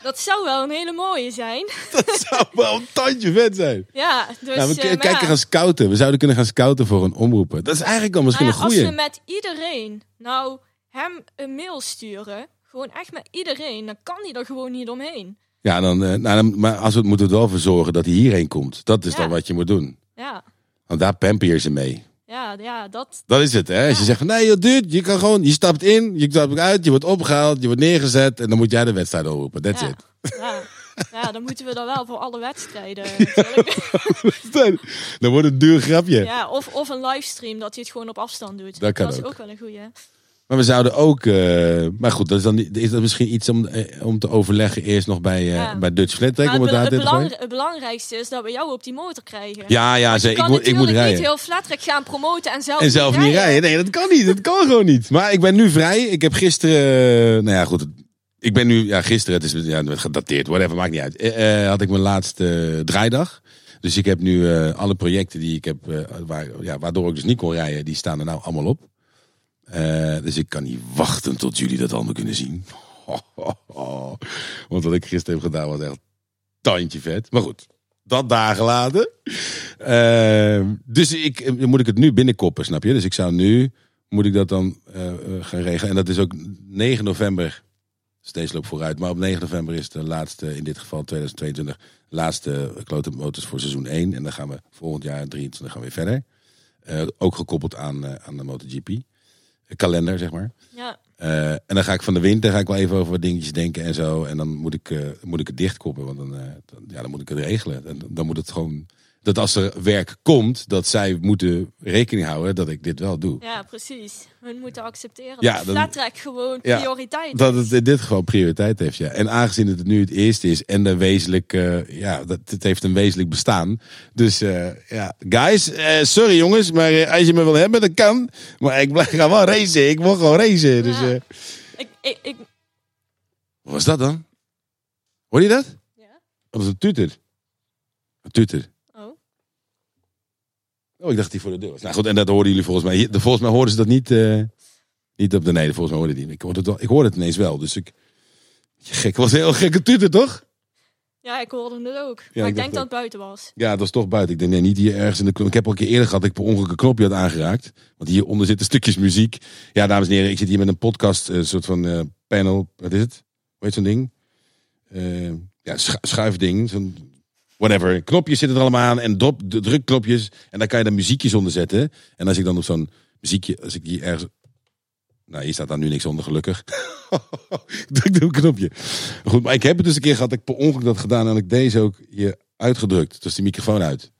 dat zou wel een hele mooie zijn. Dat zou wel een tandje vet zijn. Ja, dus... Nou, we kunnen maar kijken ja, gaan scouten. We zouden kunnen gaan scouten voor een omroepen. Dat is eigenlijk al misschien nou ja, een als goeie. we met iedereen nou hem een mail sturen, gewoon echt met iedereen, dan kan hij er gewoon niet omheen. Ja, dan, eh, nou, dan, maar als we het moeten we er wel voor zorgen dat hij hierheen komt. Dat is Ja. dan wat je moet doen. Ja, Want daar pamper je ze mee. ja, ja, dat... Dat is het, hè? Als je Ja. zegt van nee, joh, dude, je kan gewoon, je stapt in, je stapt uit, je wordt opgehaald, je wordt neergezet en dan moet jij de wedstrijd oproepen. That's Ja, it. ja. ja, dan moeten we dan wel voor alle wedstrijden. natuurlijk. dan wordt het een duur grapje. ja, of, of een livestream dat hij het gewoon op afstand doet. Dat kan is ook. ook wel een goeie. Maar we zouden ook, eh, maar goed, dat is dan is dat misschien iets om, eh, om te overleggen eerst nog bij, eh, Ja. bij Dutch Flat Track, Maar het, be- het, gooien? belang- het belangrijkste is dat we jou op die motor krijgen. Ja, ja, zeker. Ik moet, ik moet rijden. niet heel Flatrek gaan promoten en zelf, En zelf niet rijden. Nee, dat kan niet. Dat kan gewoon niet. Maar ik ben nu vrij. Ik heb gisteren, nou ja, goed. Ik ben nu, ja, gisteren, het is ja, het gedateerd, whatever, maakt niet uit. Had ik mijn laatste draaidag. Dus ik heb nu alle projecten die ik heb, waar, ja, waardoor ik dus niet kon rijden, die staan er nou allemaal op. Eh, dus ik kan niet wachten tot jullie dat allemaal kunnen zien. Want wat ik gisteren heb gedaan was echt tandje vet. Maar goed, dat dagen later. Eh, dus ik, moet ik het nu binnenkoppen, snap je? Dus ik zou nu, moet ik dat dan eh, gaan regelen. En dat is ook 9 november. Steeds loop vooruit. Maar op 9 november is de laatste, in dit geval 2022, laatste Klote Motors voor seizoen 1. En dan gaan we volgend jaar 23 gaan we weer verder. Ook gekoppeld aan, aan de MotoGP. Kalender, zeg maar. Ja, Eh, en dan ga ik van de winter ga ik wel even over wat dingetjes denken en zo. En dan moet ik, eh, moet ik het dichtkoppen, want dan, eh, dan, ja, dan moet ik het regelen. Dan, dan moet het gewoon. Dat als er werk komt, dat zij moeten rekening houden dat ik dit wel doe. ja, precies. We moeten accepteren Ja, dat dan- Flatrek gewoon Ja, prioriteit Dat het in dit geval prioriteit heeft, ja. En aangezien het nu het eerste is en de wezenlijk, eh, ja, dat, het heeft een wezenlijk bestaan. Dus eh, ja, guys, eh, sorry jongens, maar als je me wil hebben, dat kan. Maar ik blijf, ga wel racen, ik wil gewoon racen. Dus, Ja. Ik, ik, ik, wat was dat dan? Hoor je dat? ja? Oh, dat is een tuter. Een tuter. Oh. Ik dacht die voor de deur was. Nou goed, en dat hoorden jullie volgens mij. Volgens mij hoorden ze dat niet, eh, niet op de nee, volgens mij hoorden die. Ik hoorde het, wel, ik hoorde het ineens wel, dus ik... Gek, was een heel gekke tuter, toch? Ja, ik hoorde het ook. ik maar ik denk dat het buiten was. Ja, dat was toch buiten. Ik denk, nee, niet hier ergens in de knop. Ik heb al een keer eerder gehad dat ik per ongeluk een knopje had aangeraakt. Want hieronder zitten stukjes muziek. Ja, dames en heren, ik zit hier met een podcast, een soort van eh, panel. Wat is het? Heet zo'n ding? Eh, ja, schu- schuifding. Zo'n whatever. Knopjes zitten er allemaal aan en drop, drukknopjes. En daar kan je dan muziekjes onder zetten. En als ik dan op zo'n muziekje, als ik hier ergens... Nou, hier staat daar nu niks onder, gelukkig. Druk een knopje. Goed, maar ik heb het dus een keer gehad. Ik per ongeluk dat gedaan en ik deze ook hier uitgedrukt. Dus die microfoon uit.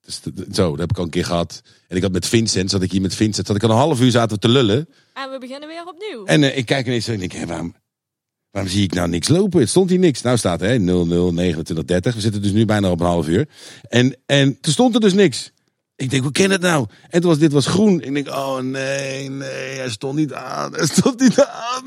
Dus zo, dat heb ik al een keer gehad. En ik had met Vincent, zat ik hier met Vincent, zat ik al een half uur zaten te lullen. En we beginnen weer opnieuw. En eh, ik kijk ineens zo en denk, hé, waarom, waarom zie ik nou niks lopen? Het stond hier niks. Nou staat er, hè, 00, 29, 30. We zitten dus nu bijna op een half uur. En, en toen stond er dus niks. Ik denk, hoe ken het nou? En was dit was groen. Ik denk, oh nee, nee, hij stond niet aan. Hij stond niet aan.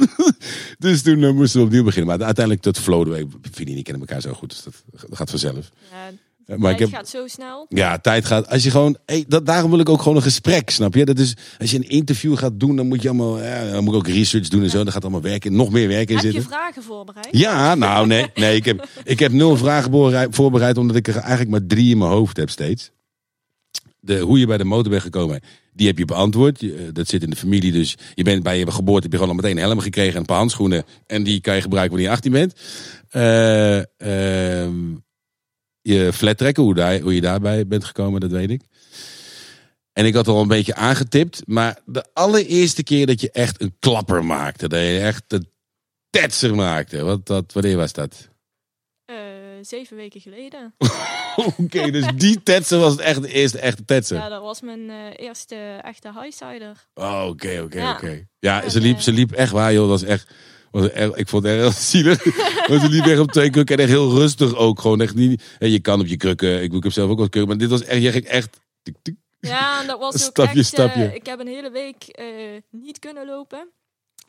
dus toen eh, moesten we opnieuw beginnen. Maar uiteindelijk, dat flowde. we. Vinnie en ik kennen elkaar zo goed, dus dat, dat gaat vanzelf. Ja, Eh, Maar ik het heb, gaat zo snel. ja, tijd gaat. Als je gewoon, hey, dat, daarom wil ik ook gewoon een gesprek, snap je? Dat is, als je een interview gaat doen, dan moet je allemaal, ja, dan moet ik ook research doen en zo. Dan gaat allemaal werken, nog meer werk in Heb je zitten. vragen voorbereid? Ja, nou nee, nee ik, heb, ik heb nul vragen voorbereid- omdat ik er eigenlijk maar drie in mijn hoofd heb steeds. De, hoe je bij de motor bent gekomen, die heb je beantwoord. Eh, dat zit in de familie, dus je bent bij je geboorte heb je gewoon al meteen een helm gekregen en een paar handschoenen. En die kan je gebruiken wanneer je 18 bent. Ehm, je flat trekken, hoe, daar, hoe je daarbij bent gekomen, dat weet ik. En ik had al een beetje aangetipt, maar de allereerste keer dat je echt een klapper maakte, dat je echt een tetser maakte. Wat, dat, wanneer was dat? Eh, zeven weken geleden. Oké, dus die tetser was het echt de eerste echte tetser. Ja, dat was mijn eh, eerste echte highsider. Oh, Oké, oké, Ja. oké. Ja, En, ze liep, eh, ze liep echt waar, joh. Dat was echt, was ik vond het heel zielig. Want ze liep echt op twee krukken en echt heel rustig ook. Gewoon echt niet, en je kan op je krukken. Ik, ik heb zelf ook wel krukken, maar dit was echt, je ging echt... Ja, en dat was ook Stapje, echt... eh, stapje. ik heb een hele week eh, niet kunnen lopen.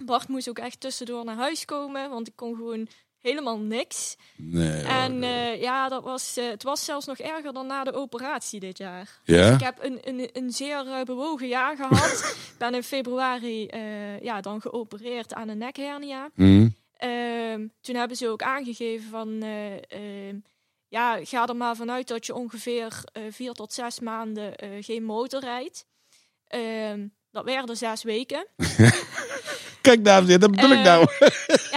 Bart moest ook echt tussendoor naar huis komen, want ik kon gewoon helemaal niks. Nee, en eh, ja, dat was, eh, het was zelfs nog erger dan na de operatie dit jaar. ja? Ik heb een, een, een zeer eh, bewogen jaar gehad. Ik ben in februari ja, dan geopereerd aan een nekhernia. Hm? Ehm, toen hebben ze ook aangegeven van... eh, ehm, ja, ga er maar vanuit dat je ongeveer vier tot zes maanden geen motor rijdt. Ehm, dat werden zes weken. Kijk, dames en heren, dat bedoel ik nou.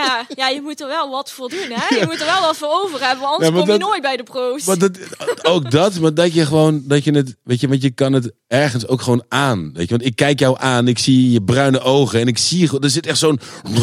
Ja, ja, je moet er wel wat voor doen, hè? Je moet er wel wat voor over hebben, want anders Ja, kom je nooit bij de pro's. Maar dat, ook dat, maar dat je gewoon, dat je het, weet je, want je kan het ergens ook gewoon aan. Weet je, want ik kijk jou aan, ik zie je bruine ogen en ik zie, er zit echt zo'n,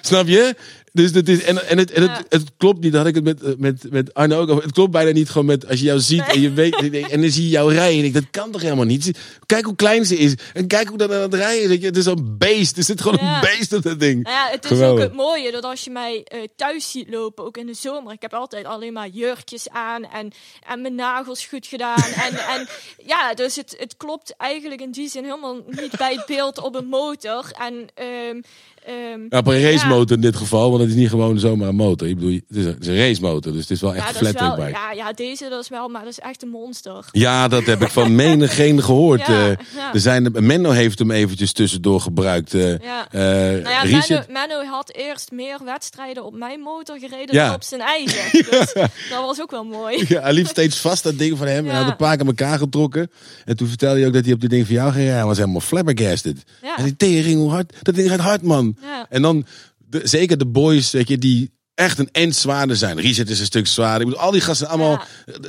snap je? Dus dat is, en, en, het, en het, klopt niet, dat had ik het met, met, met Arno ook over. Het klopt bijna niet gewoon met, als je jou ziet en je weet, en dan zie je jou rijden. En ik dat kan toch helemaal niet? Kijk hoe klein ze is. En kijk hoe dat aan het rijden is. Het is een beest. Er zit gewoon een beest op dat ding. Nou ja, het is Geweldig. ook het mooie dat als je mij eh, thuis ziet lopen, ook in de zomer. Ik heb altijd alleen maar jurkjes aan en, en mijn nagels goed gedaan. en, en ja, dus het, het klopt eigenlijk in die zin helemaal niet bij het beeld op een motor. En ehm, ehm, Ja, op een racemotor in dit geval, want het is niet gewoon zomace een motor. Ik bedoel, het is een, het is een racemotor, dus het is wel echt ja, een flat wel, ja, ja, deze dat is wel, maar dat is echt een monster. Ja, dat heb ik van menigeen gehoord. Ja, Eh, ja. er zijn, Menno heeft hem eventjes tussendoor gebruikt. Ja. eh, Nou Menno, Menno had eerst meer wedstrijden op mijn motor gereden dan op zijn eigen. Dus dat was ook wel mooi. Ja, hij liep steeds vast dat ding van hem. Ja. had een paar keer elkaar getrokken. En toen vertelde hij ook dat hij op dit ding van jou ging rijden. Hij was helemaal flabbergasted. Ja. En die tering, hoe hard, dat ding gaat hard, man. Ja. En dan, de, zeker de boys, weet je, die echt een end zwaarder zijn. Richard is een stuk zwaarder. Ik bedoel, al die gasten zijn allemaal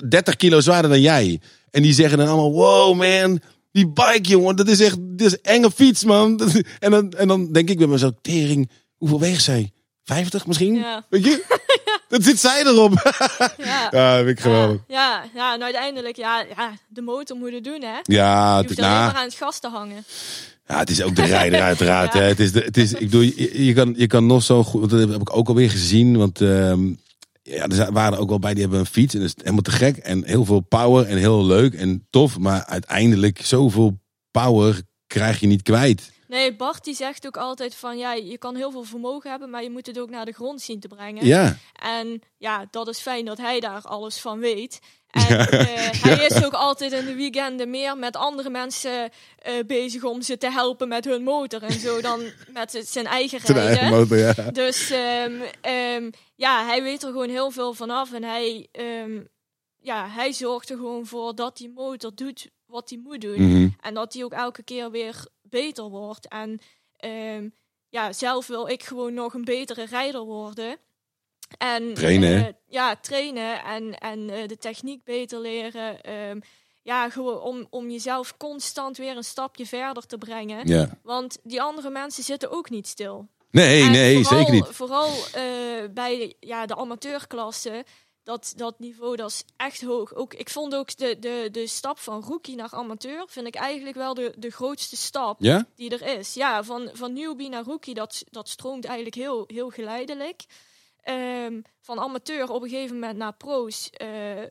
30 kilo zwaarder dan jij. En die zeggen dan allemaal, wow man, die bike jongen, dat is echt, dit is een enge fiets man. En dan, en dan denk ik bij mezelf, tering, hoeveel weegt zij? 50 misschien? Ja. Weet je? Dat zit zij erop. Ja. ja, dat vind ik geweldig. Ja, ja, en uiteindelijk, ja, ja, de motor moet het doen, hè. Ja, Je hoeft alleen maar aan het gas te hangen. Ja, het is ook de rijder uiteraard. Ja. hè. Het is, de, het is, ik doe, je, je kan, je kan nog zo goed, dat heb ik ook alweer gezien. Want ehm, ja, er waren ook wel bij die hebben een fiets en dat is helemaal te gek. En heel veel power en heel leuk en tof. Maar uiteindelijk zoveel power krijg je niet kwijt. Nee, Bart die zegt ook altijd van, ja, je kan heel veel vermogen hebben, maar je moet het ook naar de grond zien te brengen. Ja, En ja, dat is fijn dat hij daar alles van weet. En eh, hij is ook altijd in de weekenden meer met andere mensen eh, bezig om ze te helpen met hun motor en zo dan met zijn eigen zijn rijden. eigen motor, ja. Dus ehm, ehm, ja, hij weet er gewoon heel veel vanaf. En hij, ehm, ja, hij zorgt er gewoon voor dat die motor doet wat hij moet doen. Mhm. En dat die ook elke keer weer beter wordt. En ja, zelf wil ik gewoon nog een betere rijder worden. En, Trainen, eh, ja, trainen en, en eh, de techniek beter leren. Ehm, ja, gewoon om, om jezelf constant weer een stapje verder te brengen. Ja. Want die andere mensen zitten ook niet stil. Nee, En nee, vooral, zeker niet. Vooral eh, bij ja, de amateurklasse. Dat, dat niveau dat is echt hoog. Ook, ik vond ook de, de, de stap van rookie naar amateur... vind ik eigenlijk wel de, de grootste stap Ja? die er is. Ja, van, van newbie naar rookie, dat, dat stroomt eigenlijk heel, heel geleidelijk. Ehm, van amateur op een gegeven moment naar pro's... eh,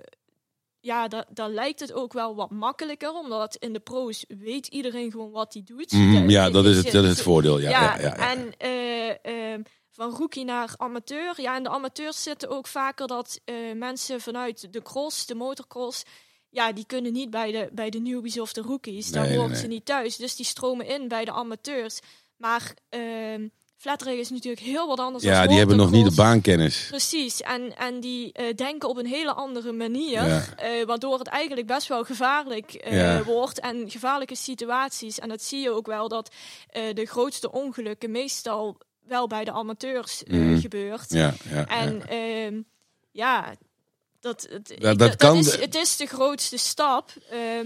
ja, da- daar lijkt het ook wel wat makkelijker. Omdat in de pro's weet iedereen gewoon wat hij doet. Mhm, ja, dat is het, dat is het voordeel. Ja, ja, ja, en eh, ehm, van rookie naar amateur. Ja, en de amateurs zitten ook vaker dat eh, mensen vanuit de cross, de motocross, ja, die kunnen niet bij de, bij de newbies of de rookies. Daar Nee, horen nee. ze niet thuis. Dus die stromen in bij de amateurs. Maar ehm flattrack is natuurlijk heel wat anders Ja, die hebben nog niet de baankennis. Precies, en, en die eh, denken op een hele andere manier, Ja. eh, waardoor het eigenlijk best wel gevaarlijk eh, Ja. wordt en gevaarlijke situaties. En dat zie je ook wel dat de grootste ongelukken meestal wel bij de amateurs Mhm. gebeurt. Ja, ja, En ja. ja dat, het, Dat- dat kan is, het is de grootste stap,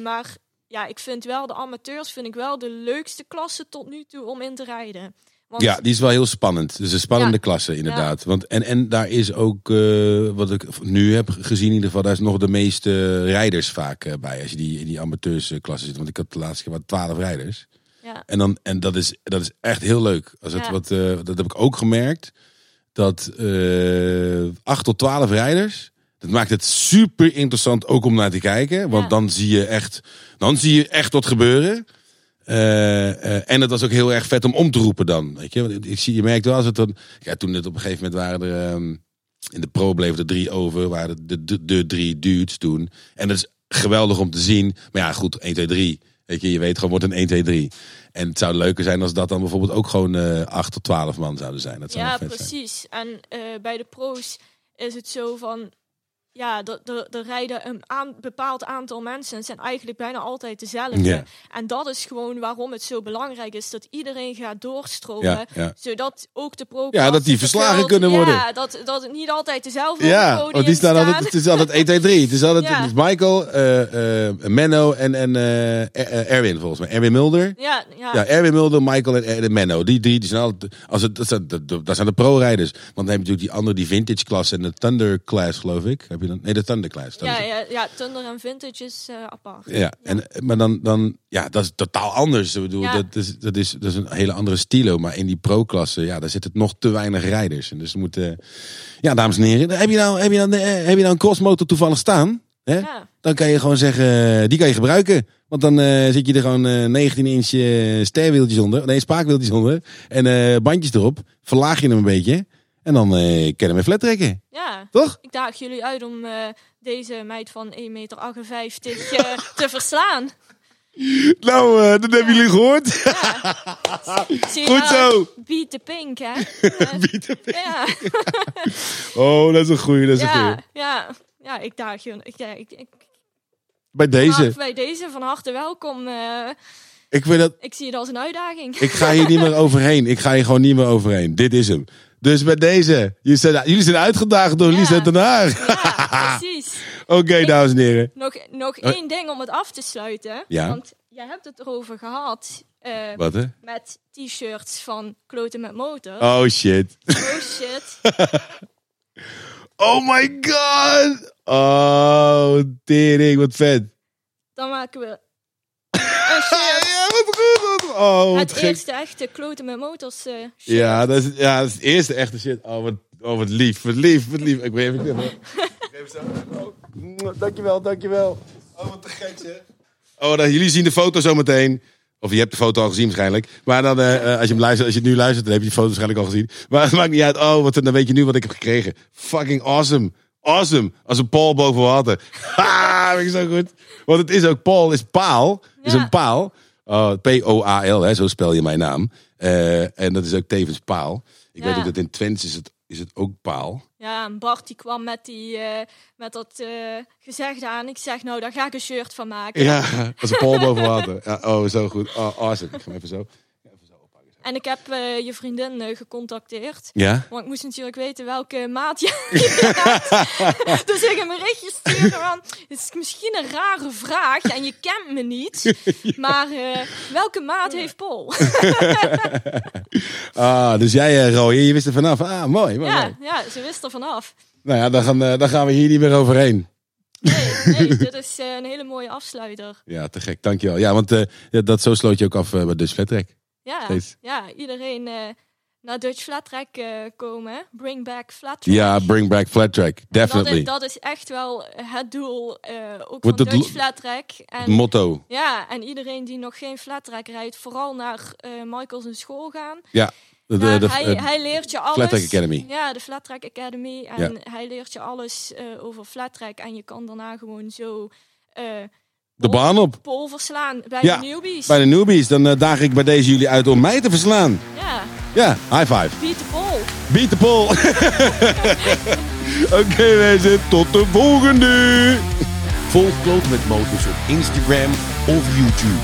maar ja, ik vind wel de amateurs vind ik wel de leukste klasse tot nu toe om in te rijden. Want Ja, die is wel heel spannend. Dus een spannende Ja. klasse, inderdaad. Want, en, en daar is ook, eh, wat ik nu heb gezien in ieder geval, daar is nog de meeste rijders vaak eh, bij. Als je die in die amateursklasse zit. Want ik had de laatste keer wat twaalf rijders. ja, En, dan, en dat, is, dat is echt heel leuk. Als het wat, eh, dat heb ik ook gemerkt. Dat 8 tot 12 rijders. Dat maakt het super interessant ook om naar te kijken. Want dan zie je echt, dan zie je echt wat gebeuren. Eh, en het was ook heel erg vet om om te roepen dan. Weet je? Want Ik zie, je merkt wel als het dan. Ja, toen het op een gegeven moment waren er. ehm, in de pro bleven er drie over. Waren de, de, de drie dudes toen. En dat is geweldig om te zien. Maar ja, goed, 1, 2, 3. Weet je, je weet gewoon, wordt een 1, 2, 3. En het zou leuker zijn als dat dan bijvoorbeeld ook gewoon eh 8 tot 12 man zouden zijn. Dat zou ja vet zijn. precies. En bij de pro's is het zo van, ja, er- er er rijden een aan, bepaald aantal mensen. Het zijn eigenlijk bijna altijd dezelfde. En dat is gewoon waarom het zo belangrijk is dat iedereen gaat doorstromen. Ja, ja. Zodat ook de pro Ja, dat die verslagen kunnen worden. Ja, dat, dat het niet altijd dezelfde Ja, op het want podium die staan altijd, het is altijd 1, 2, 3. Het is altijd Ja. het is Michael, eh, eh, Menno en, en eh, eh, Erwin volgens mij. Erwin Mulder. Ja, ja. Ja, Erwin Mulder, Michael en, en Menno. Die drie die zijn altijd, als het, dat, zijn, dat, dat zijn de pro-rijders. Want dan heb je natuurlijk die andere, die vintage class en de thunder class, geloof ik. Je dan? Nee, de thunder class. Dat ja, het. ja, ja, Thunder en Vintage is eh, apart. Ja, en, maar dan, dan, ja, dat is totaal anders. Ik bedoel, Ja. dat, is, dat, is, dat is een hele andere stilo. Maar in die pro-klasse, ja, daar zitten nog te weinig rijders. En dus moeten, ja, dames en heren, heb je nou, heb je nou, eh, heb je nou een crossmotor toevallig staan? Hè? Ja. Dan kan je gewoon zeggen, eh, die kan je gebruiken. Want dan zit je er gewoon eh 19 inch eh, sterwieltjes onder. Nee, spaakwieltjes onder. En bandjes erop. Verlaag je hem een beetje. En dan eh hem weer flat trekken. ja. Toch? Ik daag jullie uit om eh, deze meid van 1,58 meter eh, te verslaan. Nou, eh, dat hebben jullie gehoord. Zie je Goed nou? zo. Beat the pink, hè? Beat the pink. Ja, Oh, dat is een goeie, dat is een goeie. ja, ja. Ja, ik daag je. Ik, ja, ik, ik, Bij deze. Bij deze van harte welkom. eh, Ik vind dat, ik zie het als een uitdaging. ik ga hier niet meer overheen. Ik ga hier gewoon niet meer overheen. Dit is hem. Dus bij deze. Jullie zijn, jullie zijn uitgedaagd door Ja. Lisa Den Haag. Ja, precies. Oké, dames en heren. Nog, nog Oh. één ding om het af te sluiten. Ja. Want jij hebt het erover gehad. eh, Wat hè? met t-shirts van Kloten met Motor. Oh shit. Oh shit. Oh my god. Oh, tering, wat vet. Dan maken we een shirt. Ja, wat goed. Wat, oh, het gek. eerste echte Kloten met Motors eh. Ja, dat is, ja, dat is het eerste echte shit. Oh, wat, oh, wat lief. Wat lief, wat lief. Ik ben even... Zo. Oh, dankjewel, dankjewel. Oh, wat te gek. Oh, dan, jullie zien de foto zo meteen. Of je hebt de foto al gezien waarschijnlijk. Maar dan, eh, eh, als, je hem luistert, als je het nu luistert, dan heb je die foto waarschijnlijk al gezien. Maar het maakt niet uit. Oh, wat, dan weet je nu wat ik heb gekregen. Fucking awesome. Awesome. Als een Paul boven water. Ha, vind ik zo goed. Want het is ook, Paul is paal. Is een paal. Oh, P-O-A-L, hè, zo spel je mijn naam. Eh, en dat is ook tevens paal. Ik Ja. weet ook dat in Twents is het, is het ook paal. Ja, en Bart die kwam met, die, eh, met dat eh gezegd aan. Ik zeg, nou, daar ga ik een shirt van maken. Ja, als een Paul boven water. Ja, oh, zo goed. Oh, awesome. Ik ga hem even zo, ja, even zo oppakken. Zo. En ik heb eh, je vriendin eh, gecontacteerd. Ja? Want ik moest natuurlijk weten welke maat je dus ik een berichtje sturen van... Het is misschien een rare vraag en je kent me niet. Maar eh, welke maat heeft Paul? Ah, dus jij, Roy, je wist er vanaf. Ah, mooi. mooi, ja, mooi. ja, ze wist er vanaf. Nou ja, dan gaan, dan gaan we hier niet meer overheen. Nee, nee dit is een hele mooie afsluiter. Ja, te gek. Dankjewel. Ja, want dat, zo sloot je ook af bij Flat Track. Ja, Steeds. ja iedereen eh, naar Dutch Flat Track eh, komen. Bring back Flat Track. Ja, bring back Flat Track. dat Definitely. is, dat is echt wel het doel, eh, ook van Dutch Flat Track. En, motto. ja, en iedereen die nog geen Flat Track rijdt, vooral naar Michael's school gaan. Ja. De, de, Daar, de- hij, hij leert je alles. Flat Track Academy. Ja, de Flat Track Academy. En hij leert je alles over Flat Track. En je kan daarna gewoon zo de baan op. pol verslaan bij Ja, de newbies. Bij de newbies. Dan eh, daag ik bij deze jullie uit om mij te verslaan. Ja, Ja, high five. beat the pol. Beat the poll. Oké mensen, tot de volgende. Volg Kloot met Motors op Instagram of YouTube.